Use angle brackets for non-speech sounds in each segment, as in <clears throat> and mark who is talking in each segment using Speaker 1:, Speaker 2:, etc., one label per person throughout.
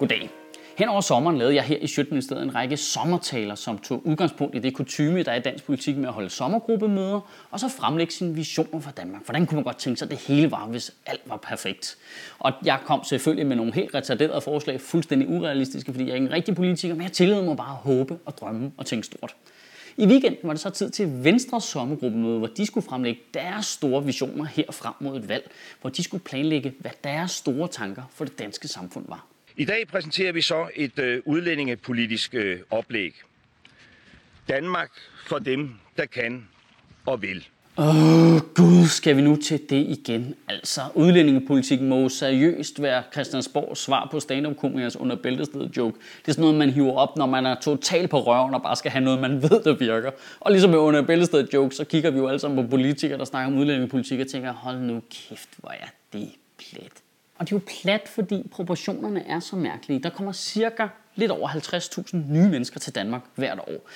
Speaker 1: Goddag. Hen over sommeren lavede jeg her i Sjøtministeriet en række sommertaler, som tog udgangspunkt i det kutume, der er i dansk politik med at holde sommergruppemøder, og så fremlægge sine visioner for Danmark. Hvordan kunne man godt tænke sig, at det hele var, hvis alt var perfekt? Og jeg kom selvfølgelig med nogle helt retarderede forslag, fuldstændig urealistiske, fordi jeg er ikke en rigtig politiker, men jeg tillod mig bare at håbe og drømme og tænke stort. I weekenden var det så tid til Venstres sommergruppemøde, hvor de skulle fremlægge deres store visioner her frem mod et valg, hvor de skulle planlægge, hvad deres store tanker for det danske samfund var.
Speaker 2: I dag præsenterer vi så et øh, udlændingepolitisk øh, oplæg. Danmark for dem, der kan og vil.
Speaker 1: Åh oh, gud, skal vi nu til det igen? Altså, udlændingepolitik må seriøst være Christiansborgs svar på stand-up-komikers under bæltestedet joke. Det er sådan noget, man hiver op, når man er totalt på røven og bare skal have noget, man <laughs> ved, der virker. Og ligesom med under bæltestedet joke, så kigger vi jo alle sammen på politikere, der snakker om udlændingepolitik og tænker, hold nu kæft, hvor er det plet. Og det er jo plat, fordi proportionerne er så mærkelige. Der kommer cirka lidt over 50.000 nye mennesker til Danmark hvert år.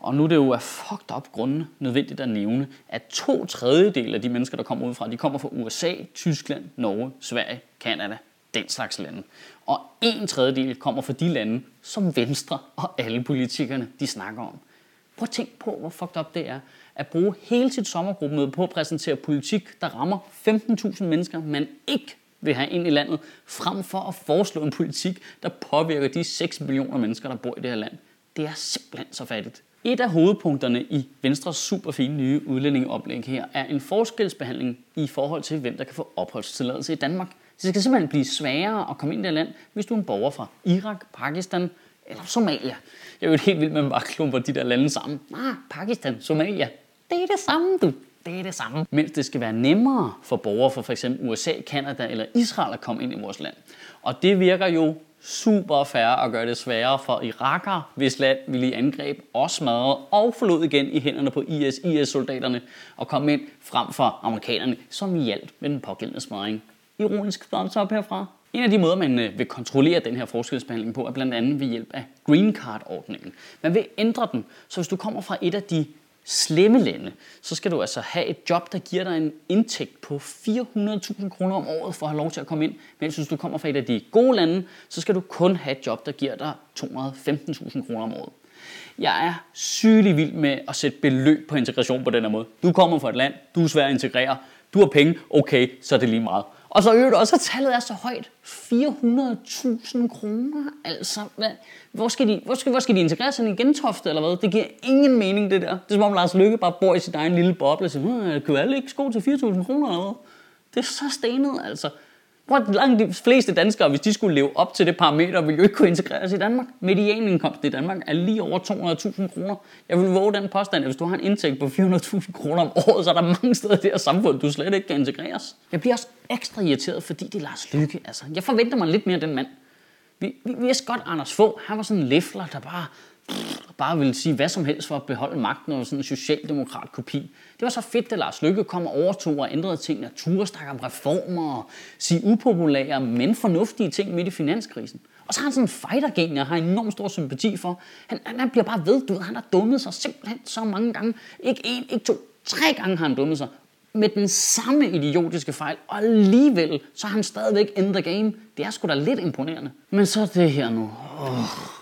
Speaker 1: Og nu er det jo af fucked up grunde nødvendigt at nævne, at to tredjedel af de mennesker, der kommer udefra, de kommer fra USA, Tyskland, Norge, Sverige, Kanada, den slags lande. Og en tredjedel kommer fra de lande, som Venstre og alle politikerne, de snakker om. Prøv at tænk på, hvor fucked up det er at bruge hele sit sommergruppemøde på at præsentere politik, der rammer 15.000 mennesker, man ikke vil have ind i landet, frem for at foreslå en politik, der påvirker de 6 millioner mennesker, der bor i det her land. Det er simpelthen så fattigt. Et af hovedpunkterne i Venstres super fine nye udlændingeoplæg her er en forskelsbehandling i forhold til, hvem der kan få opholdstilladelse i Danmark. Det skal simpelthen blive sværere at komme ind i det land, hvis du er en borger fra Irak, Pakistan eller Somalia. Jeg er jo helt vild med, at man bare klumper de der lande sammen. Ah, Pakistan, Somalia. Det er det samme, du det er det samme. Mens det skal være nemmere for borgere fra f.eks. USA, Kanada eller Israel at komme ind i vores land. Og det virker jo super færre at gøre det sværere for irakere, hvis land ville i angreb og smadre og forlod igen i hænderne på IS-IS-soldaterne og komme ind frem for amerikanerne, som hjalp med den pågældende smadring. Ironisk thumbs up herfra. En af de måder, man øh, vil kontrollere den her forskelsbehandling på, er blandt andet ved hjælp af Green Card-ordningen. Man vil ændre den, så hvis du kommer fra et af de slemme lande, så skal du altså have et job, der giver dig en indtægt på 400.000 kroner om året for at have lov til at komme ind. Men hvis du kommer fra et af de gode lande, så skal du kun have et job, der giver dig 215.000 kroner om året. Jeg er sygelig vild med at sætte beløb på integration på den her måde. Du kommer fra et land, du er svær at integrere, du har penge, okay, så er det lige meget. Og så øvrigt også, at tallet er så højt. 400.000 kroner, altså. Hvad? Hvor, skal de, hvor, skal, hvor skal de integrere sig i Gentofte, eller hvad? Det giver ingen mening, det der. Det er som om Lars Lykke bare bor i sin egen lille boble og siger, kan alle ikke sko til 4.000 kroner, eller hvad? Det er så stenet, altså. Hvor langt de fleste danskere, hvis de skulle leve op til det parameter, ville jo ikke kunne integreres i Danmark. Medianindkomsten i Danmark er lige over 200.000 kroner. Jeg vil våge den påstand, at hvis du har en indtægt på 400.000 kroner om året, så er der mange steder i det her samfund, du slet ikke kan integreres. Jeg bliver også ekstra irriteret, fordi det er Lars Lykke. Altså, jeg forventer mig lidt mere af den mand. Vi, vi vidste godt, Anders Fogh, han var sådan en lefler, der bare bare ville sige hvad som helst for at beholde magten og sådan en socialdemokrat kopi. Det var så fedt, at Lars Lykke kom og overtog og ændrede ting, og turde om reformer og sige upopulære, men fornuftige ting midt i finanskrisen. Og så har han sådan en fighter jeg har enormt stor sympati for. Han, han, han bliver bare ved, du ved, han har dummet sig simpelthen så mange gange. Ikke en, ikke to, tre gange har han dummet sig med den samme idiotiske fejl, og alligevel så har han stadigvæk in the game. Det er sgu da lidt imponerende. Men så det her nu. Oh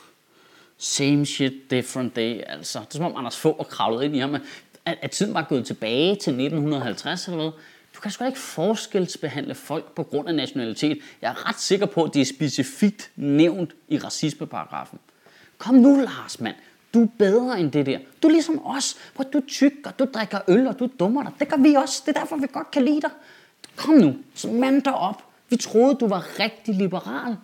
Speaker 1: same shit, different day. Altså, det er som om Anders Fogh er kravlet ind i ham. At, at tiden var gået tilbage til 1950 eller hvad. Du kan sgu da ikke forskelsbehandle folk på grund af nationalitet. Jeg er ret sikker på, at det er specifikt nævnt i racismeparagrafen. Kom nu, Lars, mand. Du er bedre end det der. Du er ligesom os. Hvor du tykker, du drikker øl, og du dummer dig. Det gør vi også. Det er derfor, vi godt kan lide dig. Kom nu, mand dig op. Vi troede, du var rigtig liberal.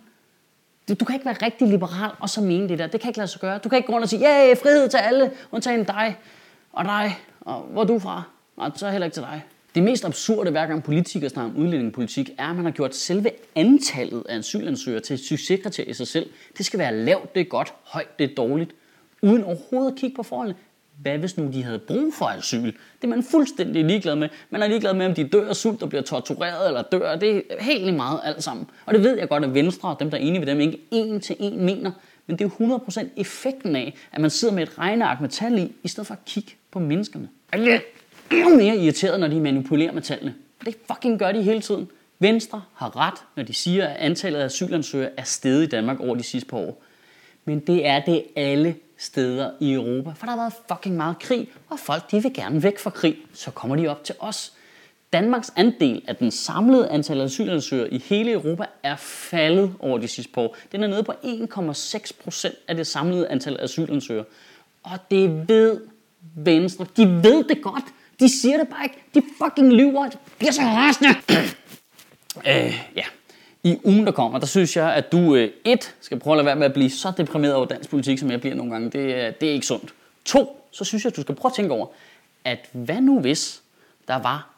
Speaker 1: Du, du kan ikke være rigtig liberal og så mene det der. Det kan ikke lade sig gøre. Du kan ikke gå rundt og sige, ja, frihed til alle, undtagen dig og dig. Og hvor er du fra? Nej, så heller ikke til dig. Det mest absurde, hver gang politikere snakker om udlændingepolitik, er, at man har gjort selve antallet af asylansøgere til et succeskriterie i sig selv. Det skal være lavt, det er godt, højt, det er dårligt. Uden overhovedet at kigge på forholdene. Hvad hvis nu de havde brug for asyl? Det er man fuldstændig ligeglad med. Man er ligeglad med, om de dør af sult og bliver tortureret eller dør. Det er helt lige meget alt sammen. Og det ved jeg godt, at Venstre og dem, der er enige ved dem, ikke en til en mener. Men det er jo 100% effekten af, at man sidder med et regneark med tal i, i stedet for at kigge på menneskerne. Og det er mere irriteret, når de manipulerer med tallene. Det fucking gør de hele tiden. Venstre har ret, når de siger, at antallet af asylansøgere er steget i Danmark over de sidste par år. Men det er det alle steder i Europa, for der har været fucking meget krig, og folk de vil gerne væk fra krig, så kommer de op til os. Danmarks andel af den samlede antal asylansøgere i hele Europa er faldet over de sidste par år. Den er nede på 1,6 procent af det samlede antal asylansøgere. Og det ved Venstre. De ved det godt. De siger det bare ikke. De fucking lyver. Det bliver så rasende. <clears throat> øh, ja. I ugen, der kommer, der synes jeg, at du øh, et skal prøve at lade være med at blive så deprimeret over dansk politik, som jeg bliver nogle gange. Det, øh, det er ikke sundt. To, så synes jeg, at du skal prøve at tænke over, at hvad nu hvis der var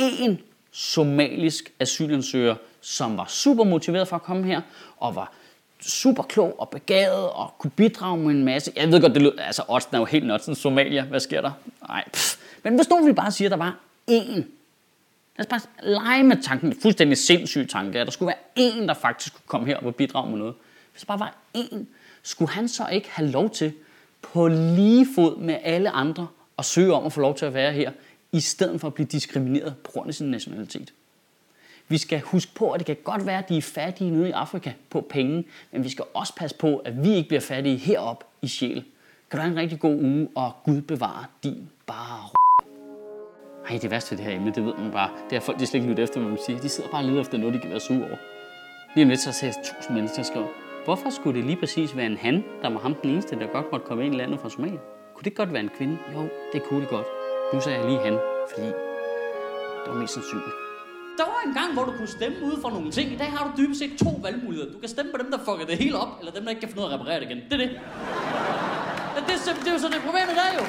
Speaker 1: én somalisk asylansøger, som var super motiveret for at komme her, og var super klog og begavet og kunne bidrage med en masse. Jeg ved godt, det lød, altså Osten er jo helt nødt Somalia. Hvad sker der? Nej, pff. Men hvis nu vi bare siger, at der var én. Lad os bare lege med tanken, fuldstændig sindssyg tanke, at der skulle være en, der faktisk kunne komme her og bidrage med noget. Hvis der bare var en, skulle han så ikke have lov til på lige fod med alle andre at søge om at få lov til at være her, i stedet for at blive diskrimineret på grund af sin nationalitet. Vi skal huske på, at det kan godt være, at de er fattige nede i Afrika på penge, men vi skal også passe på, at vi ikke bliver fattige herop i sjæl. Kan du have en rigtig god uge, og Gud bevare din bare ej, det værste ved det her emne, det ved man bare. Det er folk, de slet ikke lytter efter, hvad man siger. De sidder bare og leder efter noget, de kan være sure over. Lige om lidt, så ser jeg tusind mennesker skrive, hvorfor skulle det lige præcis være en han, der var ham den eneste, der godt måtte komme ind i landet fra Somalia? Kunne det godt være en kvinde? Jo, det kunne det godt. Nu sagde jeg lige han, fordi det var mest sandsynligt. Der var en gang, hvor du kunne stemme ud for nogle ting. I dag har du dybest set to valgmuligheder. Du kan stemme på dem, der fucker det hele op, eller dem, der ikke kan finde ud af at reparere det igen. Det er det. Det, det, det er jo så det problemet der jo.